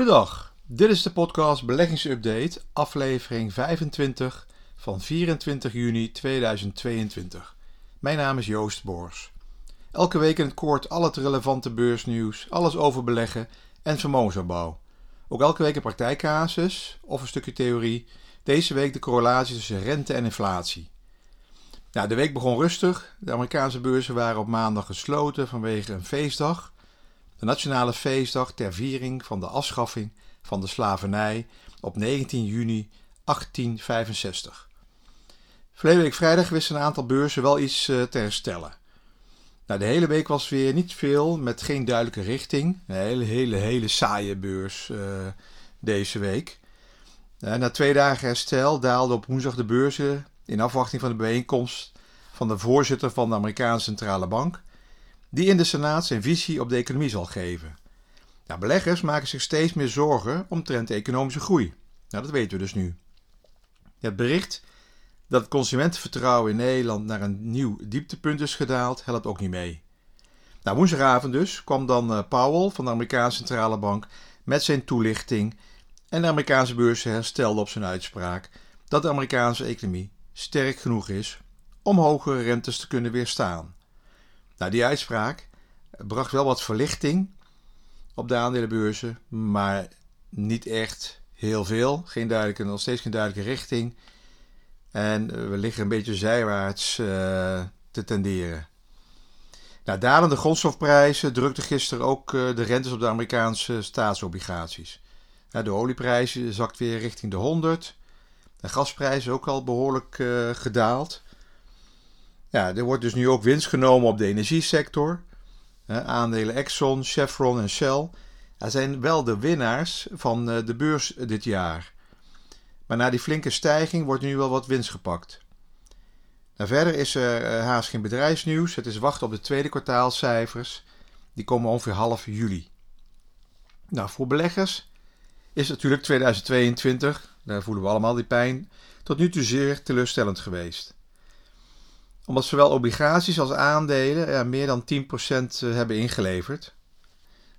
Goedendag, dit is de podcast Beleggingsupdate, aflevering 25 van 24 juni 2022. Mijn naam is Joost Boors. Elke week in het kort al het relevante beursnieuws, alles over beleggen en vermogensopbouw. Ook elke week een praktijkcasus of een stukje theorie. Deze week de correlatie tussen rente en inflatie. Nou, de week begon rustig. De Amerikaanse beurzen waren op maandag gesloten vanwege een feestdag de nationale feestdag ter viering van de afschaffing van de slavernij op 19 juni 1865. Verleden week vrijdag wisten een aantal beurzen wel iets uh, te herstellen. Nou, de hele week was weer niet veel met geen duidelijke richting. Een hele, hele, hele saaie beurs uh, deze week. Uh, na twee dagen herstel daalden op woensdag de beurzen in afwachting van de bijeenkomst van de voorzitter van de Amerikaanse Centrale Bank die in de Senaat zijn visie op de economie zal geven. Beleggers maken zich steeds meer zorgen omtrent de economische groei. Nou, dat weten we dus nu. Het bericht dat het consumentenvertrouwen in Nederland naar een nieuw dieptepunt is gedaald, helpt ook niet mee. Nou, woensdagavond dus kwam dan uh, Powell van de Amerikaanse Centrale Bank met zijn toelichting en de Amerikaanse beurs herstelde op zijn uitspraak dat de Amerikaanse economie sterk genoeg is om hogere rentes te kunnen weerstaan. Nou, die uitspraak bracht wel wat verlichting op de aandelenbeurzen, maar niet echt heel veel. Geen duidelijke, nog steeds geen duidelijke richting. En we liggen een beetje zijwaarts uh, te tenderen. Nou, dalende grondstofprijzen drukten gisteren ook uh, de rentes op de Amerikaanse staatsobligaties. De olieprijs zakt weer richting de 100. De gasprijs is ook al behoorlijk gedaald. Ja, er wordt dus nu ook winst genomen op de energiesector. aandelen Exxon, Chevron en Shell zijn wel de winnaars van eh, de beurs dit jaar. Maar na die flinke stijging wordt nu wel wat winst gepakt. Nou, verder is er uh, haast geen bedrijfsnieuws. Het is wachten op de tweede kwartaalcijfers. Die komen ongeveer half juli. Nou, voor beleggers is natuurlijk 2022, daar voelen we allemaal die pijn, tot nu toe zeer teleurstellend geweest omdat zowel obligaties als aandelen ja, meer dan 10% eh, hebben ingeleverd.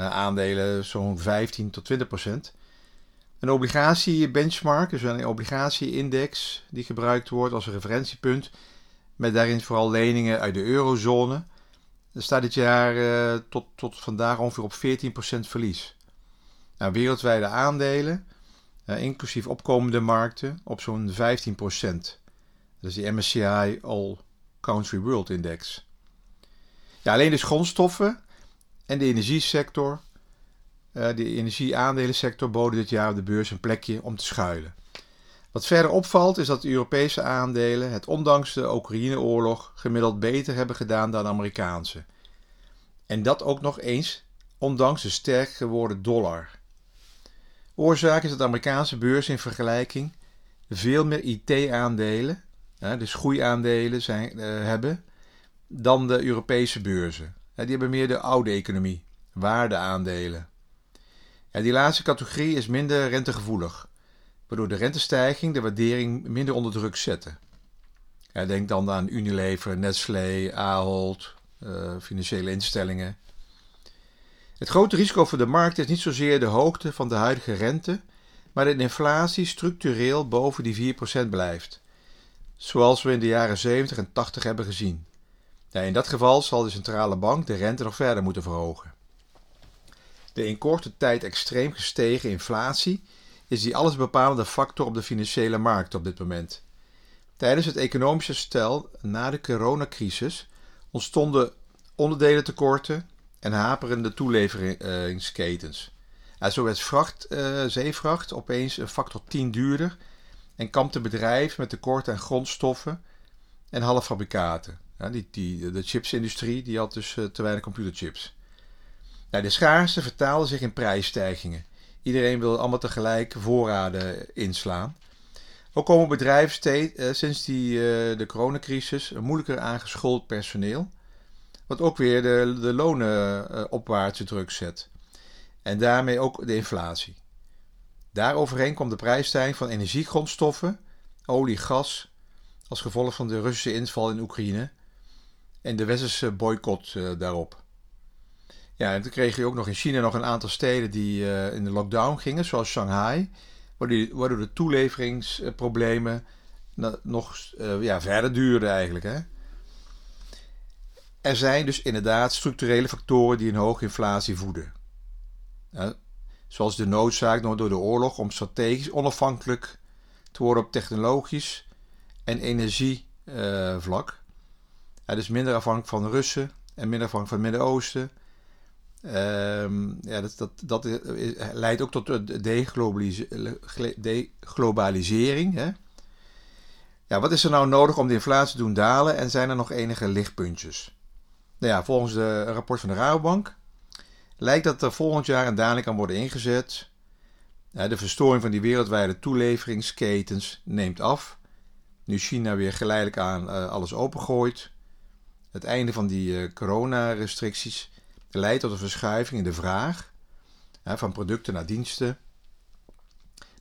Uh, aandelen zo'n 15 tot 20%. Een obligatie-benchmark, dus een obligatie-index die gebruikt wordt als referentiepunt, met daarin vooral leningen uit de eurozone, staat dit jaar uh, tot, tot vandaag ongeveer op 14% verlies. Nou, wereldwijde aandelen, inclusief opkomende markten, op zo'n 15%. Dus die MSCI All Country World Index. Ja, alleen de grondstoffen en de energiesector, uh, de energieaandelensector, boden dit jaar de beurs een plekje om te schuilen. Wat verder opvalt is dat de Europese aandelen het ondanks de Oekraïne-oorlog gemiddeld beter hebben gedaan dan Amerikaanse. En dat ook nog eens ondanks de sterk geworden dollar. Oorzaak is dat de Amerikaanse beurs in vergelijking veel meer IT-aandelen dus groeiaandelen zijn, uh, hebben, dan de Europese beurzen. die hebben meer de oude economie, waardeaandelen. Die laatste categorie is minder rentegevoelig, waardoor de rentestijging de waardering minder onder druk zetten. Denk dan aan Unilever, Nestlé, Ahold, uh, financiële instellingen. Het grote risico voor de markt is niet zozeer de hoogte van de huidige rente, maar dat inflatie structureel boven die 4% blijft zoals we in de jaren 70 en 80 hebben gezien. in dat geval zal de centrale bank de rente nog verder moeten verhogen. De in korte tijd extreem gestegen inflatie is die allesbepalende factor op de financiële markt op dit moment. Tijdens het economische stel na de coronacrisis ontstonden onderdelentekorten en haperende toeleveringsketens. zo werd vracht, uh, zeevracht opeens een factor 10 duurder en kampte bedrijven met tekort aan grondstoffen en halffabrikaten. Ja, die, die, de chipsindustrie die had dus uh, te weinig computerchips. Nou, de schaarste vertaalde zich in prijsstijgingen. Iedereen wil allemaal tegelijk voorraden inslaan. Ook komen bedrijven steeds, uh, sinds die, uh, de coronacrisis moeilijker aangeschoold personeel. Wat ook weer de, de lonen opwaartse druk zet. En daarmee ook de inflatie. Daaroverheen kwam de prijsstijging van energiegrondstoffen, olie, gas, als gevolg van de Russische inval in Oekraïne en de westerse boycott uh, daarop. Ja, en toen kreeg je ook nog in China nog een aantal steden die uh, in de lockdown gingen, zoals Shanghai, waardoor, de toeleveringsproblemen nog uh, ja, verder duurden eigenlijk. Hè? Er zijn dus inderdaad structurele factoren die een hoge inflatie voeden. Ja, zoals de noodzaak door de oorlog om strategisch onafhankelijk te worden op technologisch en energievlak. Uh, dus minder afhankelijk van Russen en minder afhankelijk van het Midden-Oosten. Ehm, ja, dat, dat, dat leidt ook tot de deglobalisering. Hè? Ja, wat is er nou nodig om de inflatie te doen dalen en zijn er nog enige lichtpuntjes? Nou ja, volgens de rapport van de Rabobank lijkt dat er volgend jaar een daling kan worden ingezet. De verstoring van die wereldwijde toeleveringsketens neemt af. Nu China weer geleidelijk aan eh, alles opengooit. Het einde van die uh, coronarestricties leidt tot een verschuiving in de vraag van producten naar diensten.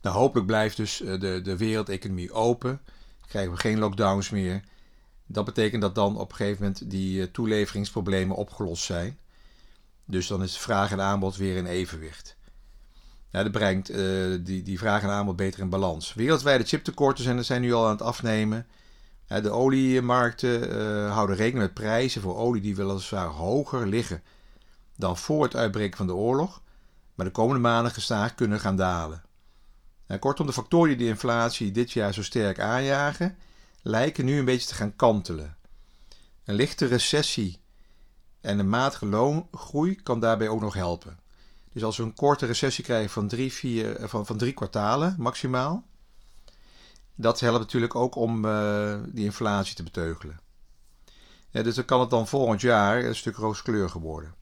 Nou, hopelijk blijft dus eh, de, de wereldeconomie open. Krijgen we geen lockdowns meer. Dat betekent dat dan op een gegeven moment die toeleveringsproblemen opgelost zijn. Dus dan is vraag en aanbod weer in evenwicht. Dat brengt uh, die, die vraag en aanbod beter in balans. Wereldwijde chiptekorten zijn, zijn nu al aan het afnemen. de oliemarkten uh, houden rekening met prijzen voor olie die weliswaar hoger liggen dan voor het uitbreken van de oorlog, maar de komende maanden gestaag kunnen gaan dalen. kortom, de factoren die de inflatie dit jaar zo sterk aanjagen, lijken nu een beetje te gaan kantelen. Een lichte recessie en een matige loongroei kan daarbij ook nog helpen. Dus als we een korte recessie krijgen van drie, vier, eh, van, van drie kwartalen maximaal, dat helpt natuurlijk ook om uh, die inflatie te beteugelen. dus dan kan het dan volgend jaar een stuk rooskleurig worden.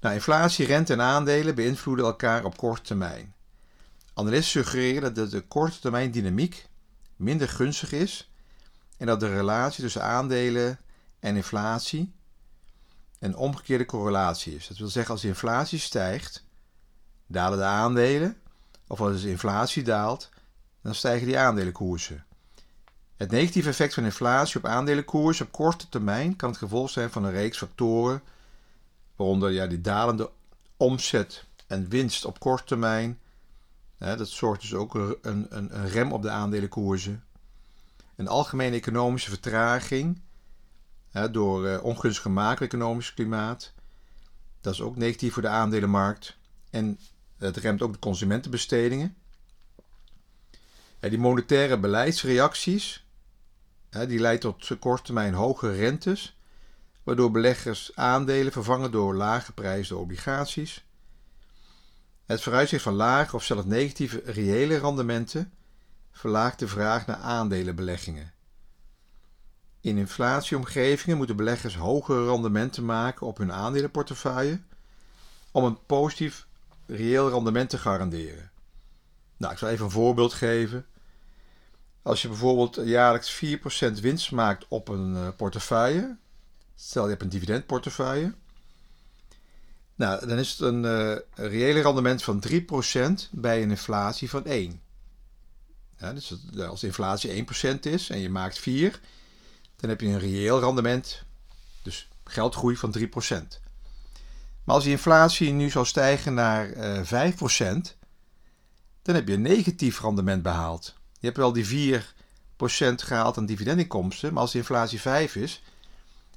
Nou, inflatie, rente en aandelen beïnvloeden elkaar op korte termijn. Analisten suggereren dat de korte termijn dynamiek minder gunstig is en dat de relatie tussen aandelen en inflatie een omgekeerde correlatie is. Dat wil zeggen, als de inflatie stijgt, dalen de aandelen. Of als de inflatie daalt, dan stijgen die aandelenkoersen. Het negatieve effect van inflatie op aandelenkoers op korte termijn kan het gevolg zijn van een reeks factoren, waaronder ja, die dalende omzet en winst op korte termijn. dat zorgt dus ook een, een, een rem op de aandelenkoersen. Een algemene economische vertraging door uh, ongunstig macro-economisch klimaat. Dat is ook negatief voor de aandelenmarkt. En het remt ook de consumentenbestedingen. die monetaire beleidsreacties, die leidt tot korte termijn hoge rentes, waardoor beleggers aandelen vervangen door lage geprijsde obligaties. Het vooruitzicht van lage of zelfs negatieve reële rendementen verlaagt de vraag naar aandelenbeleggingen. In inflatieomgevingen moeten beleggers hogere rendementen maken op hun aandelenportefeuille om een positief reëel rendement te garanderen. Nou, ik zal even een voorbeeld geven. Als je bijvoorbeeld jaarlijks 4% winst maakt op een uh, portefeuille, stel je hebt een dividendportefeuille, nou, dan is het een uh, reële rendement van 3% bij een inflatie van 1. Ja, dus als de inflatie 1% is en je maakt 4, dan heb je een reëel rendement, dus geldgroei van 3%. Maar als die inflatie nu zou stijgen naar uh, eh, 5%, dan heb je een negatief rendement behaald. Je hebt wel die 4% gehaald aan dividendinkomsten, maar als de inflatie 5 is,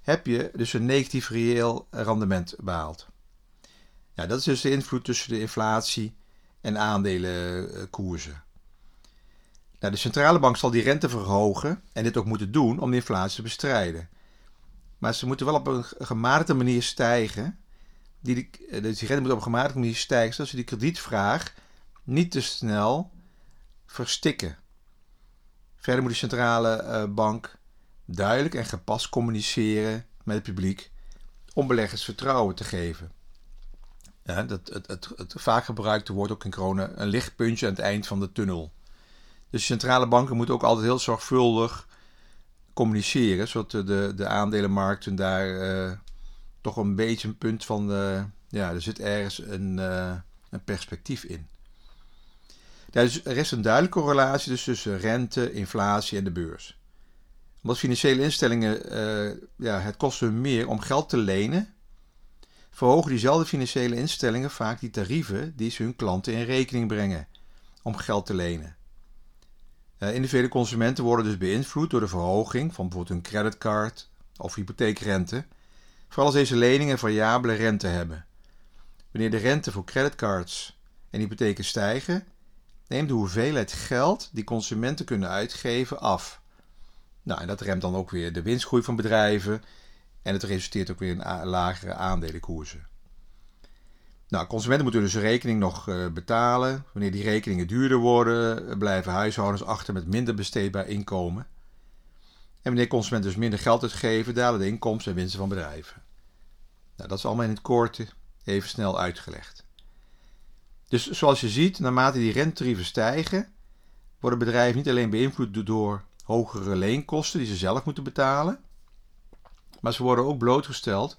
heb je dus een negatief reëel rendement behaald. Ja, dat is dus de invloed tussen de inflatie en aandelenkoersen. Nou, de centrale bank zal die rente verhogen en dit ook moeten doen om de inflatie te bestrijden. Maar ze moeten wel op een gematigde manier stijgen. Die, eh, dus die rente moet op een gematigde manier stijgen, zodat ze die kredietvraag niet te snel verstikken. Verder moet de centrale eh, bank duidelijk en gepast communiceren met het publiek om beleggers vertrouwen te geven. Ja, dat, het, het, het vaak gebruikte woord ook in corona een lichtpuntje aan het eind van de tunnel. Dus centrale banken moeten ook altijd heel zorgvuldig communiceren, zodat de, de aandelenmarkten daar uh, toch een beetje een punt van, ja, er zit ergens een, uh, een perspectief in. Dus er is een duidelijke correlatie dus tussen rente, inflatie en de beurs. Omdat financiële instellingen, ja, het kost hun meer om geld te lenen verhogen diezelfde financiële instellingen vaak die tarieven die ze hun klanten in rekening brengen om geld te lenen. Uh, individuele consumenten worden dus beïnvloed door de verhoging van bijvoorbeeld hun creditcard of hypotheekrente, vooral als deze leningen variabele rente hebben. Wanneer de rente voor creditcards en hypotheken stijgen, neemt de hoeveelheid geld die consumenten kunnen uitgeven af. Nou, en dat remt dan ook weer de winstgroei van bedrijven en het resulteert ook weer in lagere aandelenkoersen. Nou, consumenten moeten dus rekening nog uh, betalen. Wanneer die rekeningen duurder worden, blijven huishoudens achter met minder besteedbaar inkomen. En wanneer consumenten dus minder geld uitgeven, dalen de inkomsten en winsten van bedrijven. Nou, dat is allemaal in het kort even snel uitgelegd. Dus zoals je ziet, naarmate die rentetarieven stijgen, worden bedrijven niet alleen beïnvloed door hogere leenkosten die ze zelf moeten betalen, maar ze worden ook blootgesteld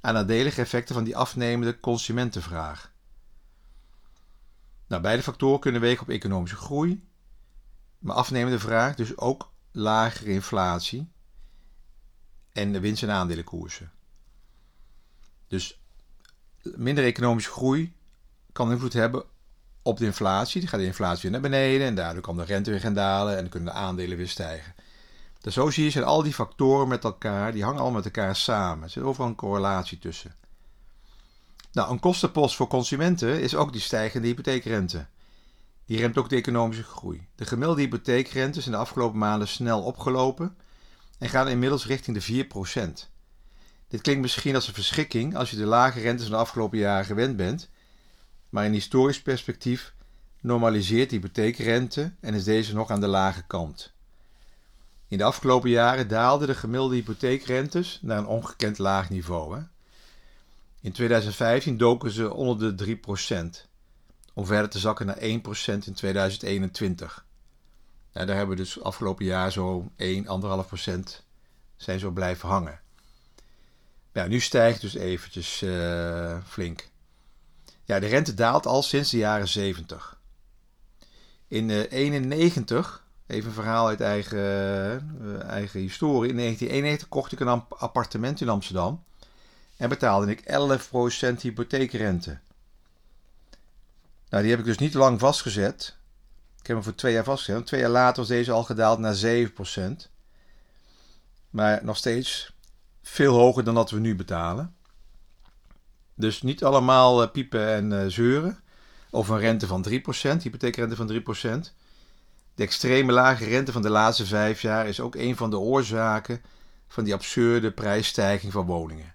aan nadelige effecten van die afnemende consumentenvraag. Nou, beide factoren kunnen wegen op economische groei, maar afnemende vraag dus ook lagere inflatie en de winst- en aandelenkoersen. Dus minder economische groei kan invloed hebben op de inflatie. Dan gaat de inflatie weer naar beneden en daardoor kan de rente weer gaan dalen en dan kunnen de aandelen weer stijgen. Dus zo zie je zijn al die factoren met elkaar, die hangen allemaal met elkaar samen. Er zit overal een correlatie tussen. Nou, een kostenpost voor consumenten is ook die stijgende hypotheekrente. Die remt ook de economische groei. De gemiddelde hypotheekrente is in de afgelopen maanden snel opgelopen en gaan inmiddels richting de 4%. Dit klinkt misschien als een verschrikking als je de lage rentes van de afgelopen jaren gewend bent, maar in historisch perspectief normaliseert de hypotheekrente en is deze nog aan de lage kant. In de afgelopen jaren daalden de gemiddelde hypotheekrentes naar een ongekend laag niveau. Hè? In 2015 doken ze onder de 3%, om verder te zakken naar 1% in 2021. Nou, daar hebben we dus afgelopen jaar zo 1, 1,5% zijn zo blijven hangen. Nu stijgt dus eventjes uh, flink. Ja, de rente daalt al sinds de jaren 70. In 1991 Even een verhaal uit eigen, uh, eigen historie. In 1991 kocht ik een appartement in Amsterdam. En betaalde ik 11% hypotheekrente. Nou, die heb ik dus niet lang vastgezet. Ik heb hem voor twee jaar vastgezet. Twee jaar later was deze al gedaald naar 7%. Maar nog steeds veel hoger dan dat we nu betalen. Dus niet allemaal uh, piepen en uh, zeuren. Of een rente van 3%, hypotheekrente van 3%. De extreme lage rente van de laatste vijf jaar is ook een van de oorzaken van die absurde prijsstijging van woningen.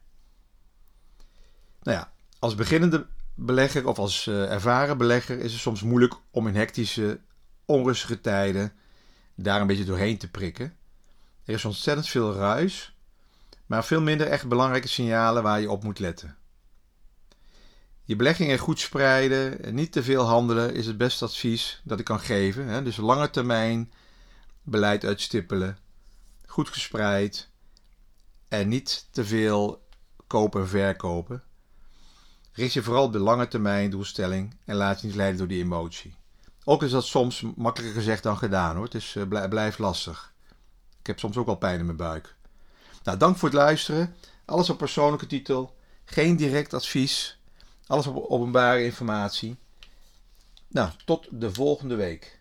Nou ja, als beginnende belegger of als uh, ervaren belegger is het soms moeilijk om in hectische, onrustige tijden daar een beetje doorheen te prikken. Er is ontzettend veel ruis, maar veel minder echt belangrijke signalen waar je op moet letten. Je beleggingen goed spreiden en niet te veel handelen is het beste advies dat ik kan geven. Hè? Dus lange termijn beleid uitstippelen, goed gespreid en niet te veel kopen en verkopen. Richt je vooral op de lange termijn doelstelling en laat je niet leiden door die emotie. Ook is dat soms makkelijker gezegd dan gedaan hoor. Het is, uh, blijft lastig. Ik heb soms ook al pijn in mijn buik. Nou, dank voor het luisteren. Alles op persoonlijke titel. Geen direct advies. Alles op openbare informatie. Nou, tot de volgende week.